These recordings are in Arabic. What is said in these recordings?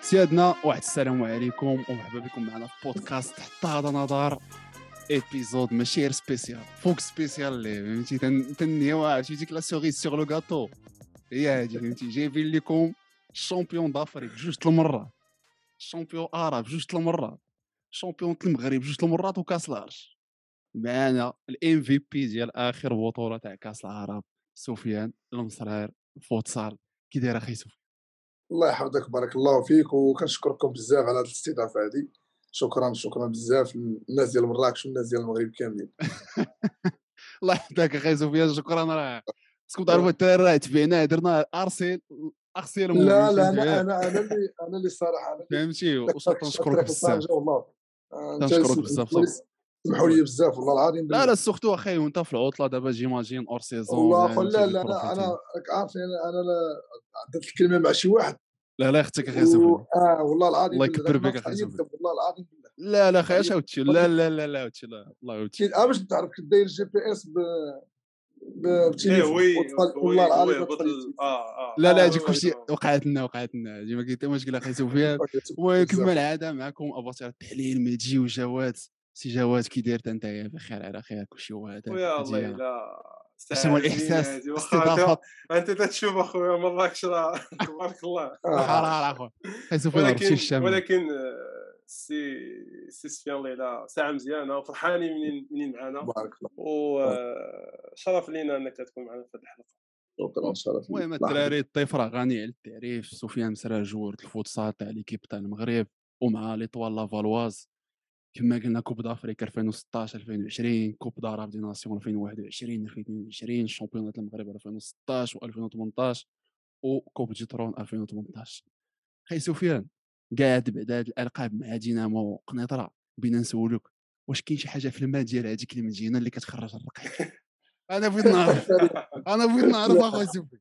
سيادنا واحد السلام عليكم ومرحبا بكم معنا في بودكاست حتى هذا نظر épisode ماشي غير spécial فوق spécial اللي فهمتي تن- تنيو عرفتي ديك la cerise sur le gâteau. هي هادي فهمتي جايبين لكم ال champion d'Afrique جوج المرات ال champion arabe جوج المرات ال champion المغرب جوج المرات وكاس العرش معنا ال MVP ديال آخر بطولة تاع كاس العرب سفيان المسرار فوتسال كي داير أخي سفيان الله يحفظك بارك الله فيك وكنشكركم بزاف على هذه الاستضافة هذه شكرا شكرا بزاف. للناس ديال مراكش والناس ديال المغرب كاملين. الله يحفظك أخي سفيان شكرا راه. خصكم تعرفوا الدراري راه تبعنا درنا ارسل ارسل لا لا أنا أنا أنا اللي أنا اللي صراحة فهمتي وصلت نشكرك بزاف. والله آه، بزاف. سمحوا لي بزاف والله العظيم لا لا سورتو أخي وانت في العطلة دابا جيماجين اور سيزون والله اخو لا لا أنا راك عارف أنا أنا لا عدت الكلمة مع شي واحد. لا لا أختك أخي و... سفيان آه والله العظيم الله يكبر ما بك سفيان. والله العظيم لا لا أخي اش. عاودتي لا لا لا لا عاودتي لا الله آه باش تعرف كي داير جي بي إس ب ب- إيه بتليفون وي وتخل- وي والله العظيم ما. آه آه لا لا آه، هادي كلشي آه. وقعت لنا وقعت لنا ديما كاين حتى مشكل أخي سفيان وكما العاده معكم اباطير التحليل ميجي وجواد. سي جواد كي داير انت بخير على خير كلشي واعر ويا الله لا اش هو الاحساس استضافة. أنت تشوف أخويا مراكش راه تبارك الله. آه. حراره أخويا. ولكن ولكن آه، سي سي سفيان ليلى ساعة مزيانة وفرحانين منين منين معنا بارك الله وشرف لينا أنك تكون معنا في هذه الحلقة. شكرا شرف لي. المهم الدراري الضيف راه غني على التعريف. سفيان مسراج joueur الفوتسال تاع l'équipe تاع المغرب ومع l'Étoile Lavalloise. كما قلنا coupe d'Afrique 2016 2020 coupe d'Arabe des nations 2021 2022 championnat المغرب 2016 و2018 و coupe du trône 2018 خي سفيان قاعد بعد هاد الألقاب مع دينامو قنيطرة بينا نسولك واش كاين شي حاجة في الماء ديال هذيك المدينة اللي كتخرج الرقيق. أنا بغيت نعرف أنا بغيت نعرف اخويا سفيان.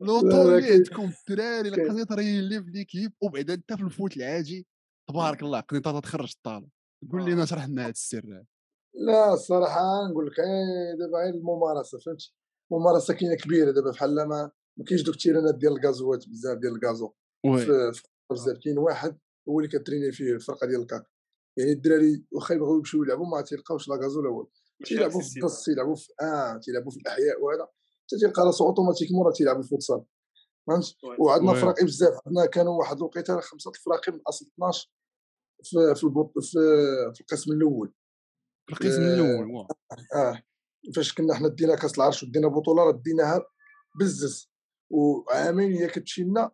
لو لا، طول لا، اللي عندكم الدراري. القنيطريين اللي في l'équipe وبعدا أنت في الفوت العادي تبارك الله قنيطرة تخرج الطالب قول لنا شرح لنا هذا السر. لا الصراحة نقول لك غير دابا غير الممارسة فهمتي؟ الممارسه كاينة كبيرة دابا بحال ما ما كاينش دوك ال terrainات ديال ال gazonات بزاف ديال ال gazon. oui. في في بزاف كاين واحد هو اللي كتريني فيه الفرقة ديال الكاك. يعني الدراري واخا يبغيو يمشيو يلعبوا ما تيلقاوش لا gazon لا والو تيلعبوا في الدص تيلعبوا في آه تيلعبوا في الأحياء وهذا. حتى تلقى راسو automatiquement راه تيلعب الفوتسال. فهمت؟ وعندنا. فراقي بزاف. عندنا كانوا واحد الوقيتة خمسة الفراقي من أصل 12 في في البط... في, في القسم الأول في القسم آه، الأول واه. آه فاش كنا حنا دينا كاس العرش ودينا بطولة راه ديناها بزز وعامين هي كتمشي لنا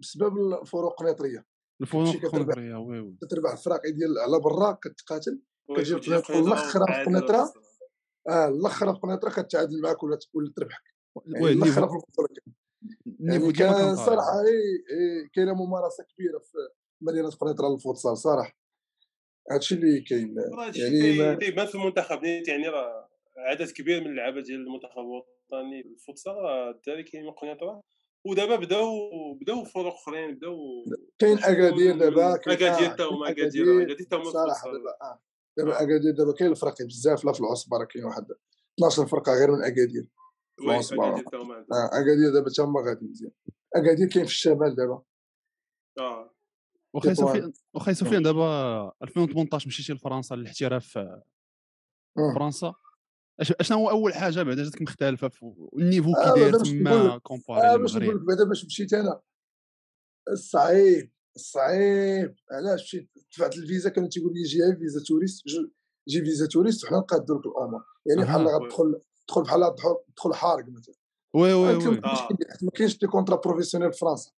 بسبب الفروق القنيطريه الفروق. القنيطريه وي وي كتربح الفراقي ديال على برا كتقاتل كتجي وتجي تدخل الأخرى في. بس. آه الآخر في قنيطره كتعادل معاك ولا ولا تربحك يعني oui الآخر ال niveau في. ال niveau يعني كان. صراحة كاينة ممارسة كبيرة في مدينة قنيطرة للفوتسال صراحة. هادشي اللي كاين يعني ما- كيبان في المنتخب نيت يعني راه عدد كبير من اللعابه ديال المنتخب الوطني الفوتسال راه الدراري كاين من قنيطرة. ودابا بداو بداو فرق أخرين بداو كاين أكادير دابا أكادير آه، حتى هما أكادير. أكادير حتى هما صراحة. دابا آه. دابا أكادير دابا كاين الفرق بزاف لا في العصبة راه كاين واحد 12 فرقة غير من أكادير. آه أكادير دابا تا هما غادي مزيان. أكادير كاين في الشمال دابا. آه. وخي تطوان. سفيان وخي سفيان دابا 2018 مشيتي لفرنسا للاحتراف في مم. فرنسا. أش- أشنو هو أول حاجة بعدا جاتك مختلفة في ال niveau آه، كي داير تما comparé باش نقول للمغرب؟ لك بعدا باش مشيت أنا. صعيب صعيب علاش مشيت؟ دفعت الفيزا كانوا تيقول لي جي visa touriste جي visa touriste وحنا نقادوا لك الأمور يعني بحال. غتدخل تدخل بحال تدخل حارق مثلا. oui oui oui. ما كاينش- des contrats professionnels في فرنسا.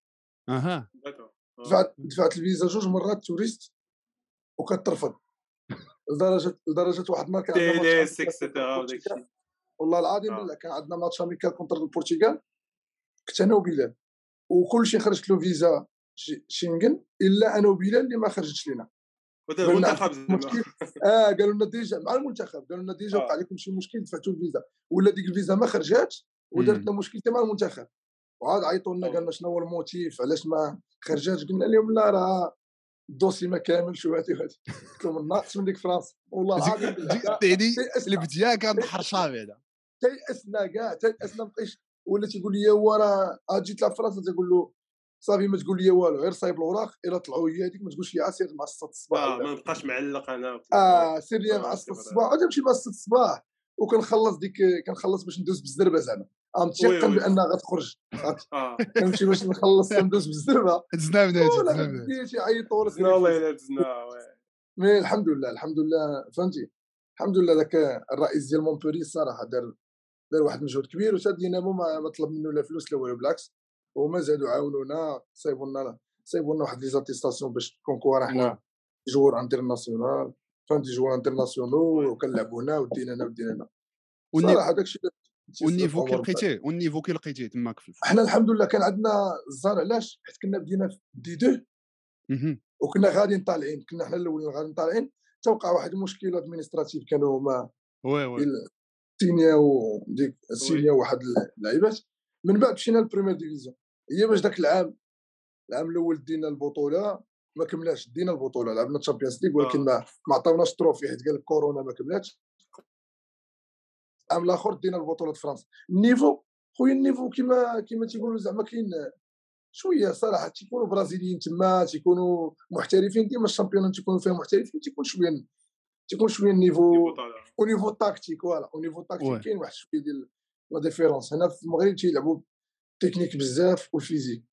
أها. آه. دفعت دفعت الفيزا جوج مرات touriste وكترفض. لدرجة لدرجة واحد النهار كان عندنا. الشيء والله العظيم آه. بالله كان عندنا ماتش أمريكا contre البرتغال. كنت أنا وبلال. وكل شيء خرجت له فيزا شنغن إلا أنا وبلال اللي ما خرجتش لنا المنتخب آه قالوا لنا déjà مع المنتخب. قالوا لنا déjà آه. وقع لكم شي مشكل دفعتوا الفيزا. ولا ديك الفيزا ما خرجاتش ودارت لنا مشكل مع المنتخب. وعاد عيطوا لنا أوه. قالنا شنو هو ال motif؟ علاش ما خرجاتش قلنا لهم لا راه ال dossier ما كاملش وهادي وهادي قلت لهم ناقص من ديك فرنسا والله العظيم. يعني تيأسنا. البدايه كانت حرشه بعدا تيأسنا كاع تيأسنا مابقيتش ولا تيقول لي هو راه عاد جيت لفرنسا تيقول له صافي ما تقول لي والو غير صايب الأوراق إلا طلعوا هي هذيك ما تقولش لي عسير مع 6 الصباح آه ما نبقاش معلق أنا. آه سير لي مع آه، 6 كيف الصباح عاد نمشي مع 6 الصباح وكنخلص ديك كنخلص باش ندوز بالزربه زعما متيقن. بأنها غتخرج. آه. كنمشي باش نخلص ندوز بالزربه دزنا بنادي ولا دزنا بنادي بديتي عيطوا لك دزنا والله إلا دزنا. مي الحمد لله الحمد لله. فهمتي؟ الحمد لله ذاك الرئيس ديال مونبولي الصراحه دار دار واحد المجهود كبير وتا دينامو ما, طلب منه لا فلوس لا والو بالعكس. هما زادوا عاونونا صايبوا لنا صايبوا لنا واحد les attestations باش qu'on court حنا. joueur international. فهمتي؟ joueur international وكنلعبوا هنا ودينا هنا ودينا هنا. صراحة داكشي وال niveau كي لقيتيه وال niveau كي لقيتيه تماك في الفوق حنا الحمد لله كان عندنا الزهر علاش حيت كنا بدينا في D2. وكنا غاديين طالعين. كنا حنا الاولين غاديين طالعين. توقع واحد المشكل administratif كانوا هما oui oui. signيا وديك signيا واحد اللعيبات من بعد مشينا لل première division. هي باش ذاك العام العام الأول دينا البطولة. ما كملاش دينا البطولة. لعبنا Champions League ولكن آه. ما ما عطاوناش ال trophée حيت قال كورونا ما كملاتش العام الآخر دينا البطولة فرنسا ال niveau خويا ال niveau كيما كيما تيقولوا زعما كاين شوية صراحة تيكونوا برازيليين تما تيكونوا محترفين ديما ال champion تيكونوا فيها محترفين تيكون شوية تيكون شوية ال niveau. au niveau tactique voilà au niveau. tactique كاين واحد شوية ديال la différence هنا في المغرب تيلعبوا تكنيك بزاف وال physique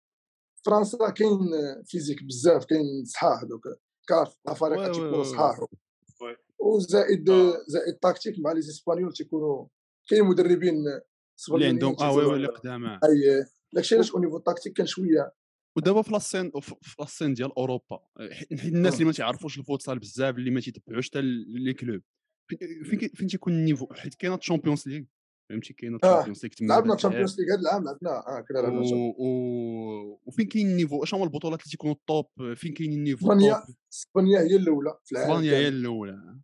فرنسا كاين physique بزاف كاين صحاح دوك كارف الأفارقة تيكونوا. صحاح. وزائد آه. زائد tactique مع les Espagnols تيكونوا كاين مدربين اللي عندهم آه oui اللي قدامى أي داكشي علاش au niveau tactique كان شوية. ودابا في لاسين في لاسين ديال أوروبا حيت الناس مم. اللي ما تعرفوش الفوتسال بزاف اللي ما تيتبعوش حتى les clubs فين- فين تيكون ال niveau؟ حيت كاينة ال Champions League فهمتي؟ كاينة آه. ال Champions League تما لعبنا بتلعب. Champions League هذا العام لعبنا آه كنا لعبنا Champions و... و... وفين كاين ال niveau؟ أش هما البطولات اللي تيكونوا ال top فين كاين النيفو اسبانيا اسبانيا هي الأولى في العالم اسبانيا هي. الأولى.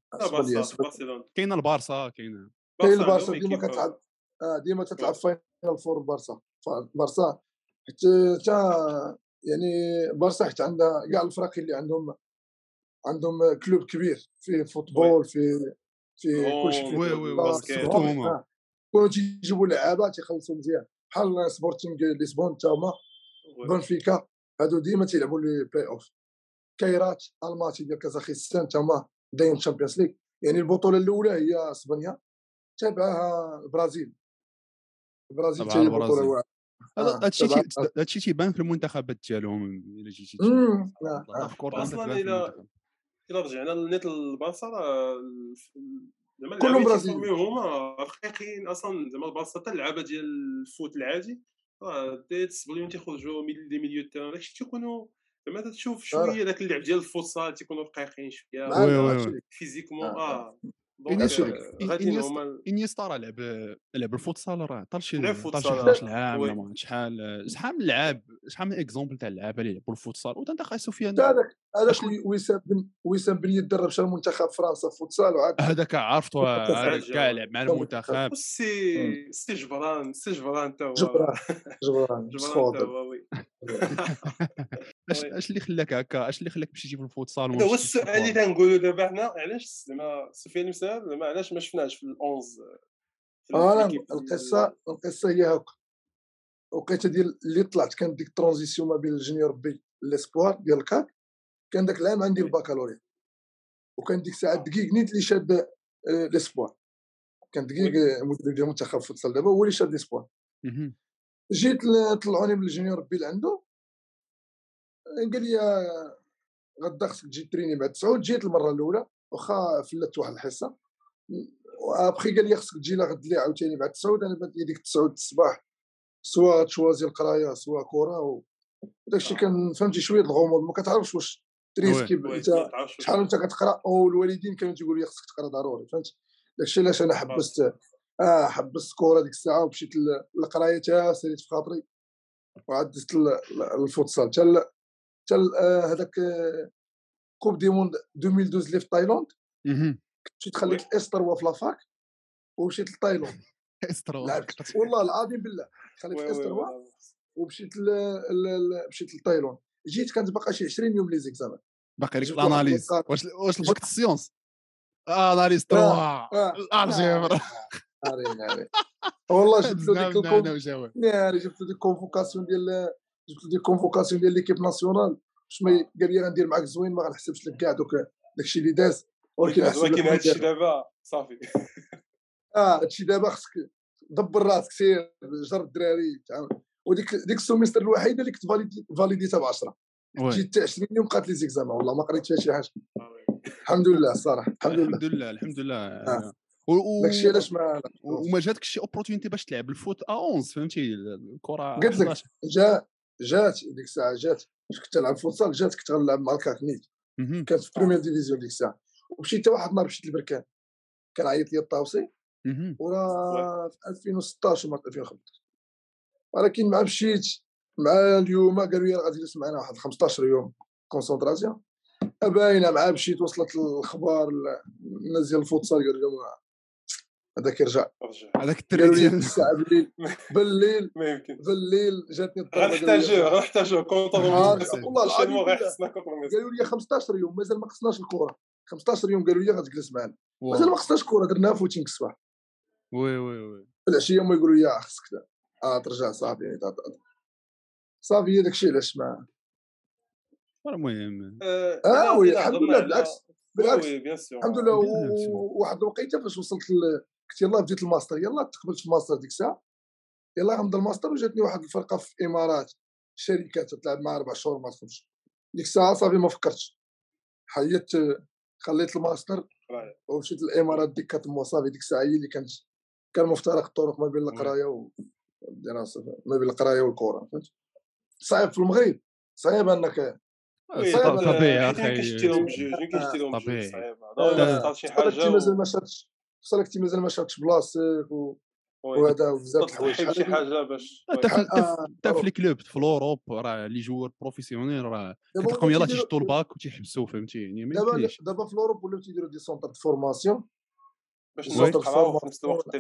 برشلونه كاينة البارسا كاينة. كاين بارسا البارسا. ديما كتلعب آه ديما تتلعب oui. Final Four بارسا. بارسا حتى حتى يعني بارسا حتى عندها كاع الفرق اللي عندهم عندهم club كبير في football في في كلشي في oui oui oui كانوا تيجيبوا لعابه تيخلصوا مزيان بحال سبورتينغ لشبون تا هما. بنفيكا هادو ديما تيلعبوا les play-offs كايرات ألماتي ديال كازاخستان تا هما داين Champions League يعني البطوله الاولى هي اسبانيا تابعها البرازيل البرازيل تبعها حتى هي بطوله البرازيل. واعره هذا هادشي هادشي تيبان في المنتخبات ديالهم الا جيتي تشوف. مم، لا،. في كورة أصلاً تبان في إلا- المنتخب. الا رجعنا للنيت البارسا راه زعما كلهم. تيسميو هما رقيقين أصلا زعما حتى اللعابه ديال الفوت العادي. راه تيتسبغيهم تيخرجوا من milieu terrain داكشي تيكونوا زعما تشوف شوية داك اللعب ديال الفوتسال تيكونوا رقيقين شوية. فيزيكمون آه، آه. هما انيستا راه لعب لعب الفوتسال راه طال شي لعب طال شي فوتسال، 11 عام ولا وي. ما عرفت شحال شحال من لعاب شحال من إكزومبل تاع اللعابة اللي لعبوا الفوتسال؟ وانت خاي سفيان حتى هذاك وي- وسام بن وسام بن يدرب شال منتخب فرنسا فوتسال وعاد. هذاك عرفتو. كاع لعب مع المنتخب. والسي سي جبران سي جبران تا هو جبران جبران جبران تا هو وي. أش اللي خلاك هكا؟ أش اللي خلاك مشيتي في الفوتسال هذا هو السؤال اللي؟ تنقولوا دابا حنا علاش زعما سفيان مثال زعما علاش ما شفناش في أنا ال équipe ديال- القصة القصة هي هاك وقيته ديال اللي طلعت كانت ديك ال transition ما بين ال junior B l'espoir ديال الكاك كان داك العام عندي الباكالوريا وكان ديك الساعة دقيق نيت اللي شاد آه، l'espoir كان دقيق آه، مدرب ديال المنتخب فوتسال دابا هو اللي شاد l'espoir مهم. جيت طلعوني من الجونيور بي لعندو آه، قال لي آه، غدا خصك تجي تريني مع تسعود. جيت المرة الأولى واخا فلت واحد الحصة. ابخي قال لي خصك تجي لا غد لي عاوتاني بعد تسعود أنا بانت لي ديك تسعود الصباح. سوا تشوازي القراية سوا كره و... داكشي كان فهمتي شوية الغموض ما كتعرفش واش تريسكي وي، إنت شحال انت كتقرأ أو الوالدين كانوا تيقولوا لي خصك تقرأ ضروري فهمت؟ داكشي علاش أنا حبست آه حبست كره ديك الساعة ومشيت للقراية تا ساليت في خاطري وعاد دزت ل- ل- للفوتسال. تا ال- تا ال- آه، هذاك coupe du monde 2012 اللي في تايلاند. مشيت خليت الماستر في la fac ومشيت لتايلاند. استرا لعبت والله العظيم بالله. خليت الماستر oui. ومشيت ل... ل... ل... مشيت لتايلاند. جيت كانت باقا شي 20 يوم les examens باقي لك الأناليز. واش واش الباك السيونس؟ أناليز 3 آه. الجبر ناري ناري والله جبت له دزنا ديك من هنا الكون وجاوب ناري جبت له ديك الكونفوكاسيون ديال جبت ديك كونفوكاسيون ديال ليكيب ناسيونال باش ما قال لي غندير معاك زوين ما غنحسبش لك كاع دوك داكشي اللي داز. ولكن ولكن هادشي دابا صافي. آه هادشي دابا خصك دبر راسك سير جر الدراري وديك ديك السوميستر الوحيده اللي كنت فاليديتها ب 10 جيت 20 يوم قالت les examens والله ما قريت فيها شي حاجة. الحمد لله الصراحه الحمد لله. الحمد لله الحمد لله. آه. و... داكشي علاش ما وما جاتكش شي opportunité باش تلعب الفوت آ 11 فهمتي؟ الكرة قلت لك جا جات ديك الساعة جات كنت تلعب فوتسال جات كنت غنلعب مع الكاك نيت كانت في première division ديك الساعة. ومشيت حتى واحد النهار مشيت للبركان. كان عيط لي الطاوسي وراه في 2016 ولا 2015 ولكن مع مشيت مع اليوم قالوا لي غادي تجلس معنا واحد 15 يوم كونسونطراسيون باينه مع مشيت وصلت الأخبار الناس ديال الفوتسال قالوا لهم هذاك يرجع. هذاك الدري ديال الساعة بالليل بالليل ما يمكن. بالليل جاتني غنحتاجوه غنحتاجوه كونطور والله العظيم قالوا لي 15 يوم مازال ما خصناش الكره 15 يوم قالوا لي غتجلس معنا. مازال ما خصناش الكره درناها فوتينغ الصباح oui oui oui. العشية هما يقولوا لي خصك آه ترجع صافي صافي هذاك الشيء علاش ما المهم؟ آه, آه oui الحمد لله بالعكس بالعكس. الحمد لله واحد الوقيته فاش وصلت قلت يلاه بديت الماستر يلاه تقبلت في الماستر ديك الساعة يلاه غنبدا الماستر وجاتني واحد الفرقة في الامارات شركات تلعب مع أربع شهور ما تخرجش ديك الساعة صافي ما فكرتش. حيدت خليت الماستر ومشيت للإمارات ديك كاتمو صافي ديك الساعة هي اللي كانت كان مفترق الطرق ما بين القراية والدراسة ما بين القراية والكره فهمت؟ صعيب في المغرب صعيب إنك طبيعي أخي. كاينش ديرهم بجوج ما كاينش ديرهم بجوج صعيب. شي حاجة مازال ما شاتش خصك مازال ما شاتش بلاصتك وهذا بزاف الحوايج شي حاجة باش حتى في الكلوب في الأوروب راه لي جوار بروفيسيونيل راه كتلقاهم يلاه تيشدوا الباك وتيحبسوا فهمتي يعني دابا دابا في l'Europe ولاو تيديروا des centres de formation باش نقراو في نفس الوقت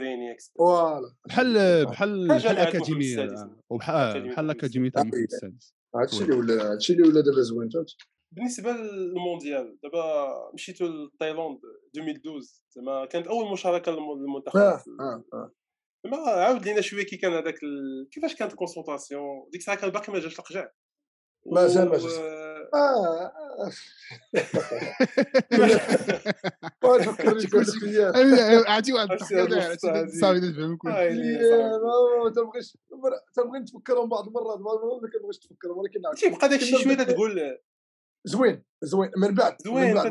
voilà. بحال بحال بحال الاكاديميه وبحال بحال الاكاديميه تاع المكتب السادس. هادشي اللي ولا هادشي اللي ولا دابا زوين فهمت؟ بالنسبة للمونديال دابا مشيتو لتايلاند 2012 زعما كانت أول مشاركة للمنتخب. آه آه آه. ما عاود لينا شوية كي كان هذاك ال... كيفاش كانت la concentration ديك الساعة كان باقي ما جاش القجع مازال ما جاش آه عرفتي واحد صافي نفهم كل ما تبغيش تبغي نتفكرهم بعض المرات ما كنبغيش تفكرهم ولكن تيبقى داك الشيء شوية تقول. زوين زوين من بعد زوين من بعد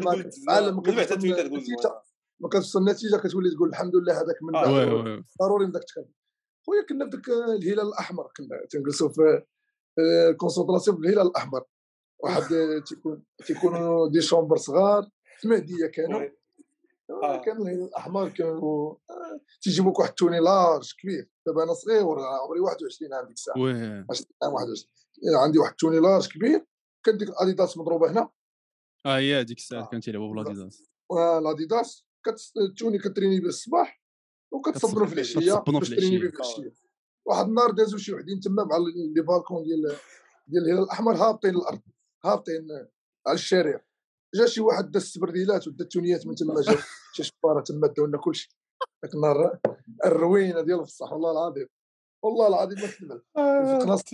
ما كتوصل النتيجة كتولي تقول الحمد لله هذاك من بعد. ضروري من ذاك تخلي خويا كنا في ذاك الهلال الأحمر كنا تنجلسوا في concentration في الهلال الأحمر. واحد تيكون تيكونوا des chambres صغار في مهديه كانوا كان الهلال الأحمر كانوا تيجيبوك واحد tenue large كبير. دابا أنا صغير عمري 21 عام ديك الساعة. 20 عام 21 عندي واحد tenue large كبير كان ديك الأديداس مضروبة هنا. آه هي ديك الساعة كانوا تيلعبوا بالأديداس. الأديداس ك tenue كتريني به الصباح وكتصبروا في العشية به في العشية. واحد النهار دازوا شي وحدين تما مع لي بالكون ديال ديال الهلال الأحمر هابطين الأرض هابطين على الشارع جا شي واحد داز السبرديلات ودا التونيات من تما جا شي شفاره تما داو لنا كلشي. ذاك النهار الروينة ديال الفصح والله العظيم والله العظيم ما كذب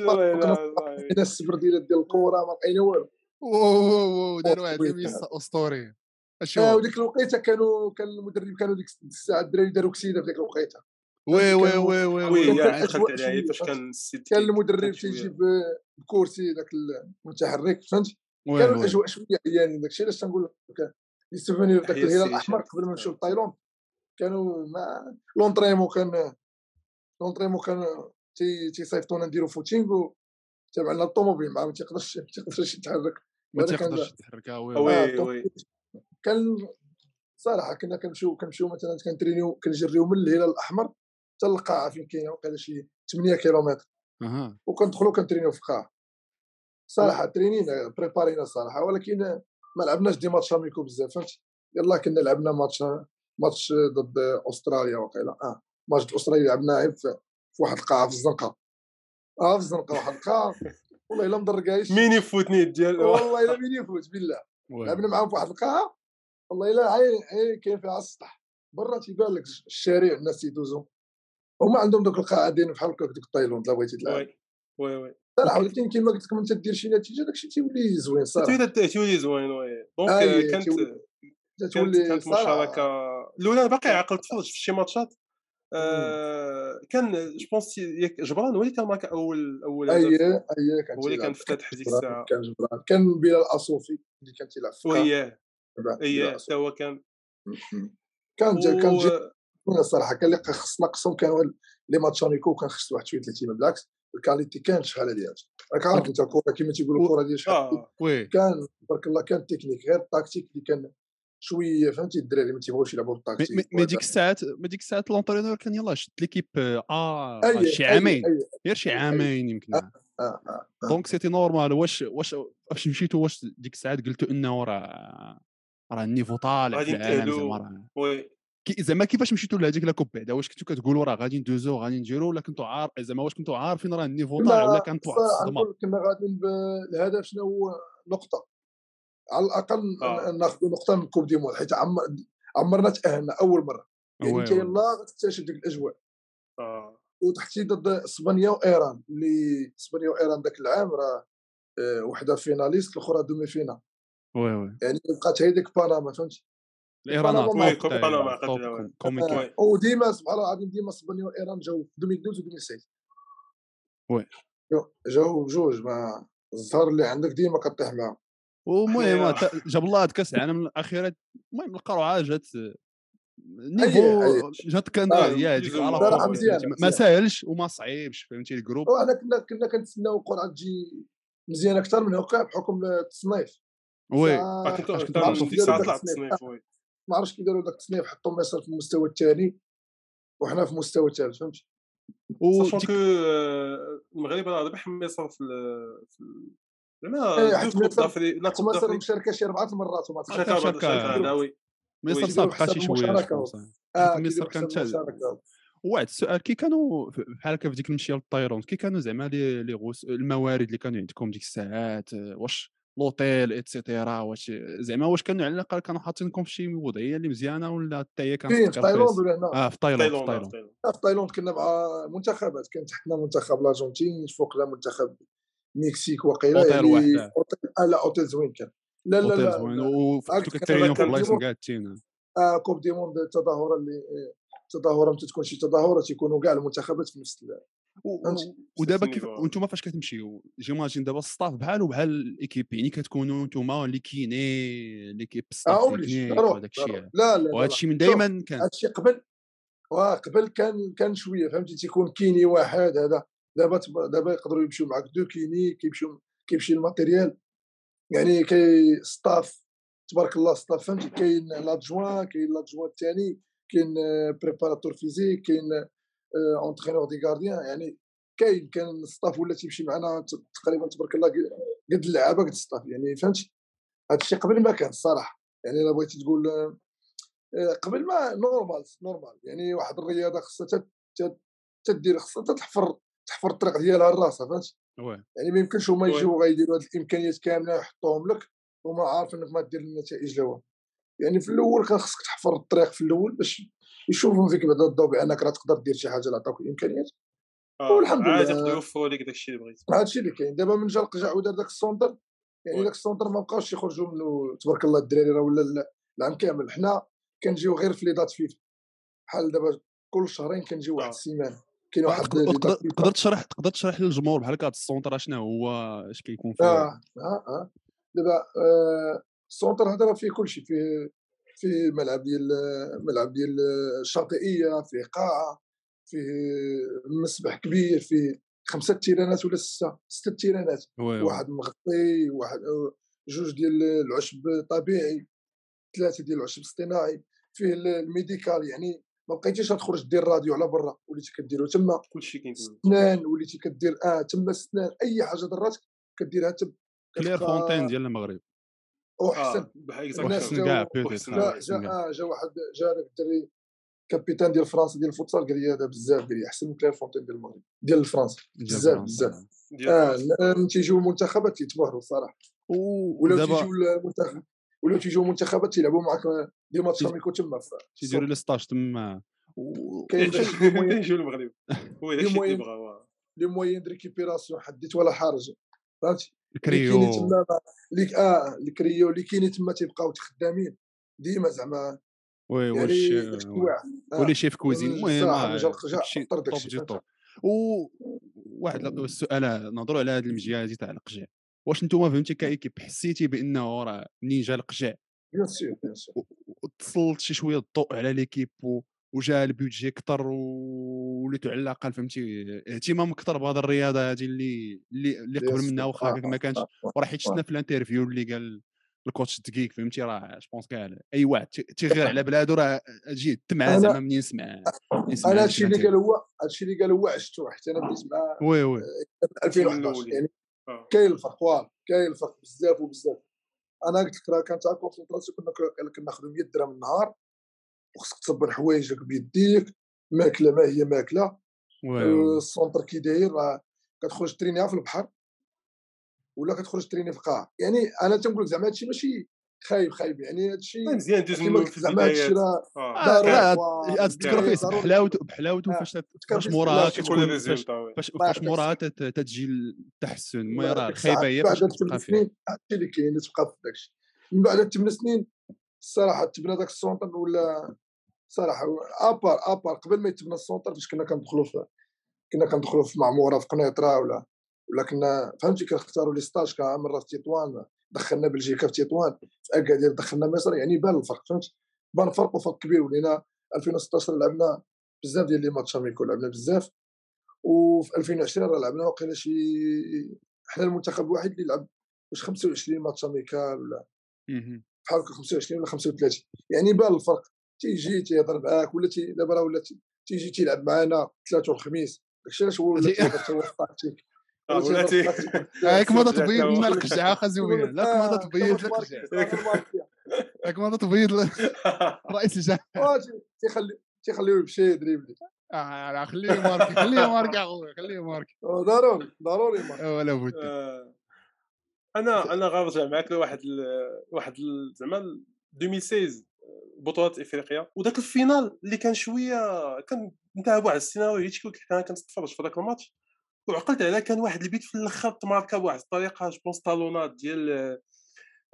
فقنا السبرديلات ديال الكره ما لقينا والو. داروا واحد اسطوري آه وديك الوقيتة كانوا كان المدرب كانوا ديك الساعة الدراري داروا كسيدة في ديك الوقيتة. oui oui oui oui oui. دخلت عليها فاش كان كان المدرب تيجي بكرسي ذاك المتحرك فهمت؟ كانوا الأجواء شوية عيانين داك الشيء علاش تنقول لك les souvenirs ذاك الهلال الأحمر قبل ما نمشيو لتايلاند كانوا ما l'entraînement كان l'entraînement كان تيصيفطونا نديرو footing تابع لنا الطوموبيل ما تيقدرش ما تيقدرش يتحرك. ما تيقدرش يتحرك oui oui. كان صراحة كنا كنمشيو كنمشيو مثلا كنترينيو كنجريو من الهلال الأحمر. حتى للقاعه فين كاينة وقيله شي 8 كيلومتر. أها. وكندخلوا كنترينيو في القاعه صراحة ترينينا بريبارينا الصراحه ولكن ما لعبناش des matchs amicaux بزاف فهمتي يلا كنا لعبنا match match ضد أستراليا وقيله آه ماتش أستراليا لعبناه في واحد القاعه في الزنقة. آه في الزنقة واحد القاعه والله إلا مدركايش مين يفوتني ديال والله إلا مين يفوت بالله. لعبنا معاهم في واحد القاعه والله إلا عين كاين فيها السطح. برا تيبان لك الشارع الناس تيدوزو هما عندهم دوك القاعه دايرين بحال هكاك دوك التايلاند لا بغيتي تلعب. وي وي صراحة ولكن كما قلت لكم أنت دير شي نتيجة داكشي تيولي زوين صراحة. تيولي زوين وي. دونك آه، كانت تولي كانت مشاركة الأولى. باقي عاقل تفرج في شي ماتشات. آه كان جو بونس جبران هو اللي كان ماركا أول أول اي اي كان هو اللي كان فتح ديك الساعة. كان جبران. كان بلال الاصوفي اللي كان تيلعب في وياه اييه حتى هو كان كان جا كان جا الصراحه كان اللي خص نقصهم كانوا لي ماتش اميكو كان خص واحد شوية الاهتمام بالعكس. الكاليتي كانت شحال هذه راك عارف أنت الكره كما تيقولوا الكره ديال شحال آه. كان تبارك الله كان تكنيك غير التاكتيك اللي كان شوية فهمتي؟ الدراري ما تيبغوش يلعبوا بال tactique mais ديك الساعات mais ديك الساعات l'entraîneur كان يلاه شد l'équipe آه أي- شي أي- عامين. أي- غير شي عامين يمكن. آه. donc c'était normal. واش واش واش مشيتوا؟ واش ديك الساعات قلتوا إنه راه راه le niveau طالع في العالم. زعما oui. زعما كيفاش مشيتوا لهذيك la coupe بعدا واش كنتوا كتقولوا راه غادي ندوزو غادي نديرو ولا كنتوا عارف زعما واش كنتوا عارفين راه le niveau طالع ولا كانت واحد الصدمه كنا غاديين بالهدف شنو هو؟ نقطة. على الأقل آه. ناخذ نقطة من coupe du monde حيت عمر عمرنا تأهلنا أول مرة. يعني انت. يلاه غتكتشف ديك الأجواء. آه. وتحتي ضد إسبانيا وإيران اللي إسبانيا وإيران ذاك العام راه آه، وحدة finaliste الأخرى demi-finale oui oui. يعني بقات هي ديك باناما فهمتي؟ oui. وديما سبحان الله العظيم ديما اسبانيا وايران جاو في 2012 و 2016 oui. جاو- بجوج ما الزهر اللي عندك ديما كطيح معاهم ومهم آه. تا- جاب الله هاد كاس العالم الأخيرة المهم القرعه جات niveau. جات كان آه، يا هذيك فهمتي؟ ما. ساهلش وما صعيبش فهمتي le groupe وحنا كنا كنا كنتسناو القرعة تجي مزيانه أكثر من هكا بحكم التصنيف oui آه، داك التصنيف. التصنيف oui ما عرفتش كي داروا داك التصنيف حطوا مصر في المستوى الثاني وحنا في المستوى الثالث فهمتي؟ ساشون كو آه، المغرب راه ربح مصر في ال- في ال- زعما إيه، حيت مصر- مشاركه شي أربعة المرات وما شاركة- تخافش شاركه شاركة. شاركه هذاوي مصر سابقه شي شوية مصر كانت واحد السؤال كي كانوا بحال هكا في ديك المشيه للطيرون كي كانوا زعما لي لي غوس الموارد اللي كانوا عندكم ديك الساعات واش لوطيل اتسيتيرا واش زعما واش كانوا على الأقل كانوا حاطينكم في شي وضعية اللي مزيانة ولا حتى هي كانت فين في تقرفيس؟ تايلاند ولا هنا آه في تايلاند في تايلاند تايلاند تايلاند. لا، في تايلاند كنا مع منتخبات كان تحتنا منتخب الأرجنتين فوقنا منتخب مكسيك وقيله أوتيل يعني واحد، آه. آه لا أوتيل زوين كان لا لا أوتيل لا, زوين كان- كترينيو في كان بلايص ديمون- مقادين آه كوب دي موند التظاهره اللي التظاهره متى تكون شي تظاهرة تيكونوا كاع المنتخبات في نفس؟ ودابا كيف. وأنتم فاش كتمشيو جيماجين دابا الستاف بحال وبحال الايكيب يعني كتكونوا نتوما اللي كيني ليكيب ستاف وهذاك الشيء. لا لا وهذا. الشيء من دائما كان هادشي قبل واه قبل كان كان شوية فهمتي تيكون kiné واحد هذا دابا دابا يقدروا يمشيو معك deux kinés كيمشيو كيمشي le matériel يعني كي staff تبارك الله staff فهمتي كاين l'adjoint كاين l'adjoint الثاني كاين préparateur physique كاين entraîneur des gardiens يعني كاين كان staff ولا تيمشي معنا تقريبا تبارك الله قد اللعابة قد staff يعني فهمتي؟ هذا الشيء قبل ما كان الصراحه يعني إلا بغيتي تقول آه، آه، قبل ما normal normal يعني واحد الرياضة خصها تدير خصها تحفر تحفر الطريق ديالها لراسها فهمتي؟ oui. يعني ما يمكنش هما. يجيو غيديروا هذه الإمكانيات كاملة يحطوهم لك وما عارف إنك ما دير النتائج لهم يعني في الأول كان خصك تحفر الطريق في الأول باش يشوفوا فيك بعدا الضوء بأنك راه تقدر دير شي حاجة اللي عطاوك الامكانيات آه، والحمد عاد لله. يقدروا يوفروا لك داك الشيء اللي بغيتي هذا الشيء اللي كاين. دابا من جا رجع ودار داك ال centre يعني. داك ال centre ما بقاوش يخرجوا منه تبارك الله الدراري راه ولا ال- العام كامل. حنا كنجيو غير في les dates FIFA. بحال دابا كل شهرين كنجيو واحد آه. السيمانة. كاين واحد تقدر تشرح تقدر تشرح للجمهور بحال هكا ال centre شنو هو اش كيكون فيه؟ آه آه آه. دابا آه ال centre هذا راه فيه كل شيء فيه فيه ملعب ديال ملعب ديال الشاطئية فيه قاعة فيه مسبح كبير فيه خمسة تيرانات ولا ستة ستة terrainات. واحد مغطي واحد جوج ديال العشب طبيعي ثلاثة ديال العشب اصطناعي. فيه ال- médical يعني ما بقيتيش تخرج دير راديو على برا. وليتي كديرو تما كلشي كاين. سنان وليتي كدير آه تما سنان. أي حاجة ضراتك كديرها تما. كلير فونتين ديال المغرب. وحسن آه بحال الناس آه، جا جا آه واحد جا هذاك الدري capitaine ديال فرنسا ديال ال futsal قال لي هذا بزاف قال لي أحسن من كلير فونتين ديال المغرب ديال فرنسا بزاف. بزاف. آه. من تيجيو المنتخبات تيتبهروا الصراحه و- ولاو ودابا تيجيو المنتخب ولاو تيجيو المنتخبات تيلعبوا معك des matchs amicaux تما تيديروا les stages تما. و- كاين كاين داك- كاين يجيو المغرب؟ هو داك الشيء اللي المهم. بغا les moyens de récupération حديت ولا حرج فهمتي؟ ال cryo. اللي تما اللي آه الكريو اللي كاينين تما تيبقاو خدامين ديما زعما وي يعني واش آه. ولي شيف كوزين المهم الصراحه آه، نجا القجع داكشي طر طوب داكشي دي فهمت؟ طوب. و واحد السؤال نهضروا على هذه المجيه هذه تاع القجع واش نتوما فهمتي كايكيب حسيتي بأنه راه منين جا القجع بيان سور بيان سور وتسلط شي شوية الضوء على ليكيب و- وجا البيدجي كثر وليتو على الاقل فهمتي اهتمام أكثر بهذه الرياضة هذه اللي اللي, اللي قبل. منها واخا آه، ما كانش. وراه حيت شفنا في الانترفيو اللي قال الكوتش دقيق فهمتي راه جوبونس كاع أي واحد تي- تيغير على بلادو راه تجي تمع أنا- زعما منين يسمع أنا هادشي اللي. قال هو هادشي اللي قال هو عشتو حتى أنا بديت معاه وي وي 2011 الأولين. يعني آه. كاين الفرق واه كاين الفرق بزاف وبزاف أنا قلت لك راه كانت تاع كونسونطراسيون كنا كنا كناخذوا 100 درهم النهار وخصك تصبر حوايجك بيديك ماكلة ما هي ماكلة آه،. السونتر كي داير راه كتخرج ترينيها في البحر ولا كتخرج تريني في القاع يعني أنا تنقول لك زعما هادشي ماشي خايب خايب يعني هادشي مزيان دوز قلت في زعما هادشي راه آه. آه، ضروري فيه بحلاوته بحلاوته. فاش فاش موراها كتكون فاش. فاش موراها تت- تتجي التحسن المهم راه الخايبه هي بعد فاش هاد تبقى ثمان فيه سنين هادشي اللي كاين اللي تبقى في داكشي من بعد ثمان سنين الصراحة تبنى داك السونتر ولا صراحة أبار أبار. قبل ما يتبنى السونتر فاش كنا كندخلوا في كنا كندخلوا في معموره في قنيطره ولا ولا كنا فهمتي؟ كنختاروا les stages مره في تطوان دخلنا بلجيكا في تطوان في أكادير دخلنا مصر يعني بان الفرق فهمت بان الفرق وفرق كبير ولينا 2016 لعبنا بزاف ديال les matchs amicaux لعبنا بزاف. وفي 2020 راه لعبنا وقيلا شي حنا المنتخب الوحيد اللي لعب واش 25 match amical ولا. بحال هكا 25 ولا 35 يعني بان الفرق. تيجي تيهضر معاك ولا تي دابا راه ولا تي- تيجي تيلعب معانا ثلاث والخميس. داكشي علاش هو ولا تيهضر آه، ولا تيهضر تي- في التكتيك. هاك ما تبيض لنا القجعه خزويه لا آه، ما تبيض كما في ماركيا. هاك ما تبيض رئيس الجامعة. آه، تي- تيخلي تيخليو يمشي دريبلي آه، لا، خليه ماركي خليه ماركي اخويا خليه ماركي آه، ضروري ضروري ماركي. آه، ولا بد. آه. أنا أنا غنرجع معاك لواحد ال... واحد. زعما ال 2016 بطولات افريقيا وذاك الفينال اللي كان شوية كان انتهى بواحد السيناريو كنت أنا كنتفرج في ذاك الماتش. وعقلت على كان واحد البيت في الأخر تماركا بواحد الطريقة جو بونس طالونات ديال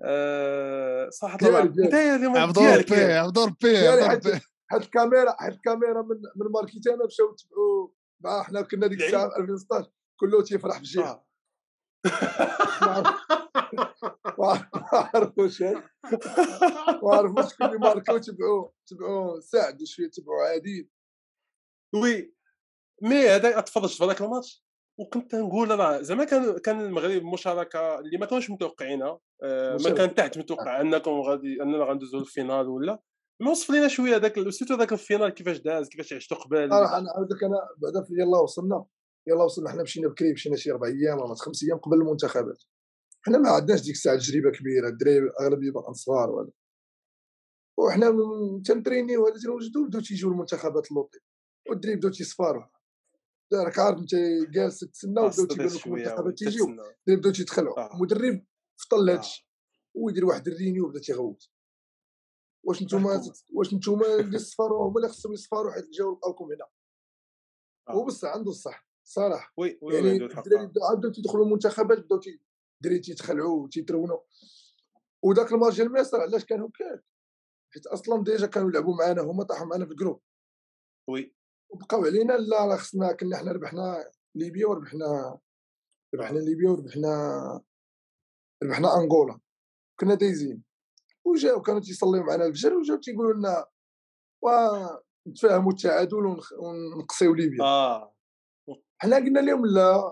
آه الله ديالك. انت عبدور ديالك بي عبدور بي حيت الكاميرا حيت الكاميرا من من ماركيتانا مشاو تبعوا مع حنا كنا ديك الساعة في 2016 كله تيفرح في آه. ما عرفوش ما عرفوش شكون اللي ماركا وتبعوا تبعوا سعد وشويه تبعوا عادل وي مي هذا تفرجت في هذاك الماتش وكنت نقول راه زعما كان كان المغرب مشاركه اللي ما كانوش متوقعينها آه، ما. كان تحت متوقع انكم غادي اننا غندوزو للفينال ولا ما وصف لينا شوية هذاك سيرتو ذاك الفينال كيفاش داز كيفاش عشتو قبل أنا عاود لك أنا بعدا في يلاه وصلنا يلاه وصلنا حنا مشينا بكري مشينا شي أربع أيام ولا خمس أيام قبل المنتخبات. حنا ما عندناش ديك الساعة تجربة كبيرة الدراري أغلبية باقا صغار ولا. وحنا تنترينيو هذا تنوجدوا بداو تيجيو المنتخبات اللوطي والدراري بداو تيصفاروا راك عارف أنت جالس تتسنى وبداو تيبان لك المنتخبات تيجيو. الدراري بداو تيتخلعوا آه. المدرب فطل آه. هادشي ويدير واحد الرينيو وبدا تيغوت واش نتوما. واش نتوما اللي صفاروا هما اللي خصهم يصفاروا حيت جاو لقاوكم هنا. آه. هو بصح عنده الصح. صراحة. oui oui يعني بداو- تيدخلوا المنتخبات بداو الدراري تيتخلعوا وتيترونوا. وذاك الماتش ديال مصر علاش كان هكاك؟ حيت أصلا déjà كانوا يلعبوا معنا هما طاحوا معنا في ال groupe. oui. وبقاو علينا لا راه خصنا كنا حنا ربحنا ليبيا وربحنا ربحنا ليبيا وربحنا ربحنا أنغولا. كنا دايزين. وجاو كانوا تيصليو معنا الفجر وجاو تيقولوا لنا ونتفاهموا التعادل ونخ- ونقصيو ليبيا. آه. حنا قلنا لهم لا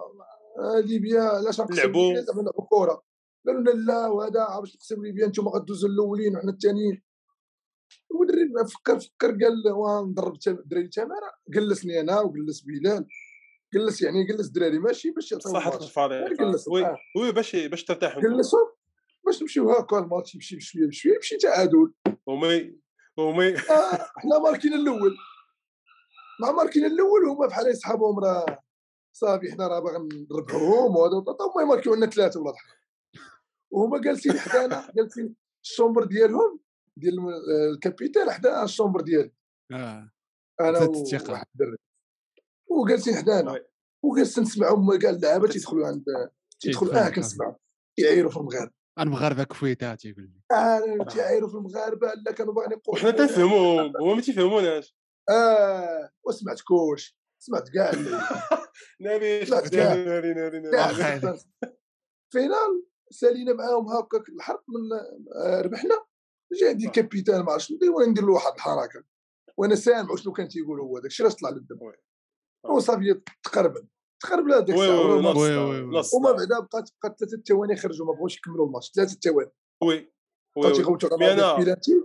ليبيا علاش لعبوا. زعما نلعبوا كره قالوا لنا لا وهذا باش تقسموا ليبيا أنتم غدوزوا الأولين وحنا الثانيين المدرب فكر فكر قال ونضرب الدراري تماره جلسني أنا وجلس بلال. جلس يعني جلس الدراري ماشي باش يعطيو صحة الماتش. الفريق جلس oui آه. وي باش باش ترتاحوا. جلسهم باش نمشيو هكا الماتش يمشي بشويه بشويه يمشي تعادل. ومي ومي. آه، حنا ماركين الأول. مع ماركين الأول هما بحال يسحبهم راه. صافي حنا راه باغي نربحوهم وهذا هما يماركيو لنا ثلاثة ولا ضحك وهما جالسين حدانا جالسين الشومبر ديالهم ديال آه، الكابيتال حدا الشومبر ديالي. آه. أنا. وواحد الدري وجالسين حدانا. وجالس نسمعوا هما كاع اللعابه تيدخلوا عند تيدخلوا آه كنسمعوا. يعيروا في المغاربة. المغاربة كفويتات تيقول لي. آه تيعايروا في المغاربة لا كانوا باغيين يقولوا وحنا تنفهموهم. هما ما تيفهموناش. آه وسمعت كلشي سمعت كاع ناري ناري ناري ناري فينال سالينا معاهم هكاك الحرب من آه، ربحنا. جا عندي كابيتان ما عرفتش ندير وندير له واحد الحركة. وأنا سامع شنو كان تيقول هو داكشي علاش طلع للدم. وصافي تقربن تقرب له داك الساعة وما بعدا بقات بقات ثلاثة ثواني خرجوا ما بغاوش يكملوا الماتش. ثلاثة ثواني. oui تيغوتوا على بيلانتي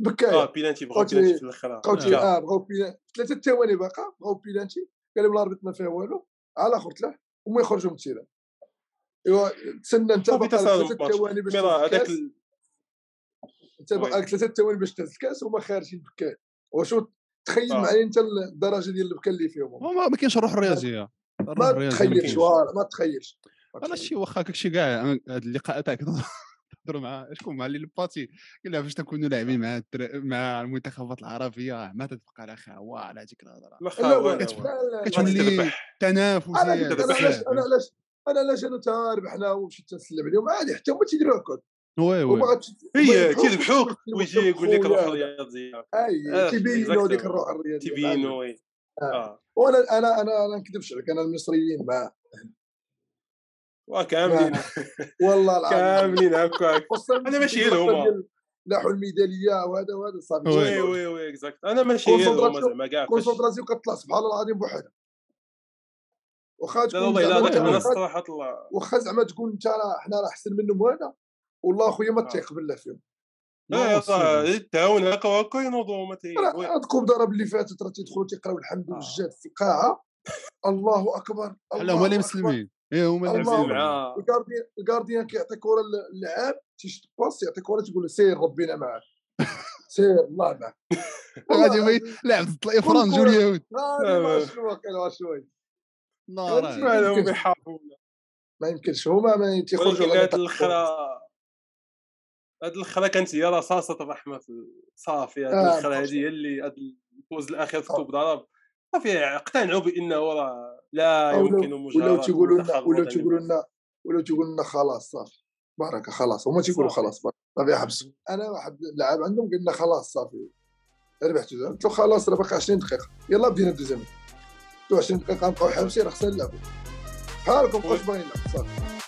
بكايه آه بيلانتي بغاو بيلانتي في الآخر بقاو آه. بغاو بيلانتي ثلاثة ثواني باقا بغاو بيلانتي قال لهم ال arbitre ما فيها والو على آخر طلع هما يخرجوا من ال terrain. إيوا تسنى انت باقا ثلاثة ثواني باش هذاك انت باقا ثلاثة ثواني باش تهز الكاس وما خارجين بكايه وشو تخيل آه. معايا انت الدرجة ديال البكا اللي فيهم ما كاينش الروح الرياضيه ما تخيلش ما تخيلش أنا شي واخا كاكشي كاع هاد اللقاء تاعك تهضروا مع شكون مع اللي باتي قال لها فاش تكونوا لاعبين مع مع المنتخبات العربية ما تتبقى على خاوة على هذيك الهضرة. كتولي تنافس أنا علاش أنا علاش أنا علاش أنا ربحنا ومشيت نسلم عليهم عادي حتى هما تيديروا هكا oui oui. هي تيذبحوك ويجي يقول لك روح الرياضية. أي تيبينوا ديك الروح الرياضية تيبينوا آه. وأنا أنا أنا أنا نكذبش عليك أنا المصريين مع وكاملين. والله العظيم. كاملين هكاك أنا ماشي هما لاحوا الميدالية وهذا وهذا صافي oui oui oui exact أنا ماشي هما زعما كاع concentration كطلع سبحان الله العظيم بوحدها. واخا تكون لا والله أنا الصراحة طلع. واخا زعما تكون انت راه حنا راه أحسن منهم وهذا والله أخويا ما تيق بالله فيهم. لا التعاون هكا وهكا ينوضوا ما الكوب ضرب اللي فاتت راه تيدخلوا تيقراو الحمد والجاد في القاعة. الله أكبر الله هما اللي مسلمين. إيه هما اللي مسلمين معاه الكارديان الكارديان كيعطي كره للعاب تيشد باس يعطي كره تقول له سير ربنا معاك سير الله معاك غادي لاعب فرنسا جول اليهود شنو واقع شوي. نار هم بيحاربونا ما يمكنش. هما ما تيخرجوا هاد الاخرى هاد الاخرى كانت هي رصاصه الرحمه صافي هاد آه، الاخرى هذه هي اللي هاد الفوز الأخير في الكوب ضرب صافي اقتنعوا بإنه راه لا يمكن مجاهده ولا تيقولوا لنا ولا تيقولوا لنا ولا تيقولوا لنا خلاص صافي بركه خلاص. هما تيقولوا خلاص صافي حبسوا أنا واحد اللاعب عندهم قال لنا خلاص صافي. ربحتوا قلت له خلاص راه باقي 20 دقيقة. يلا بدينا الدوزيام. 20 دقيقة نبقاو حابسين راه خصنا نلعبوا بحالكم بقاوش باغيين نلعب صافي.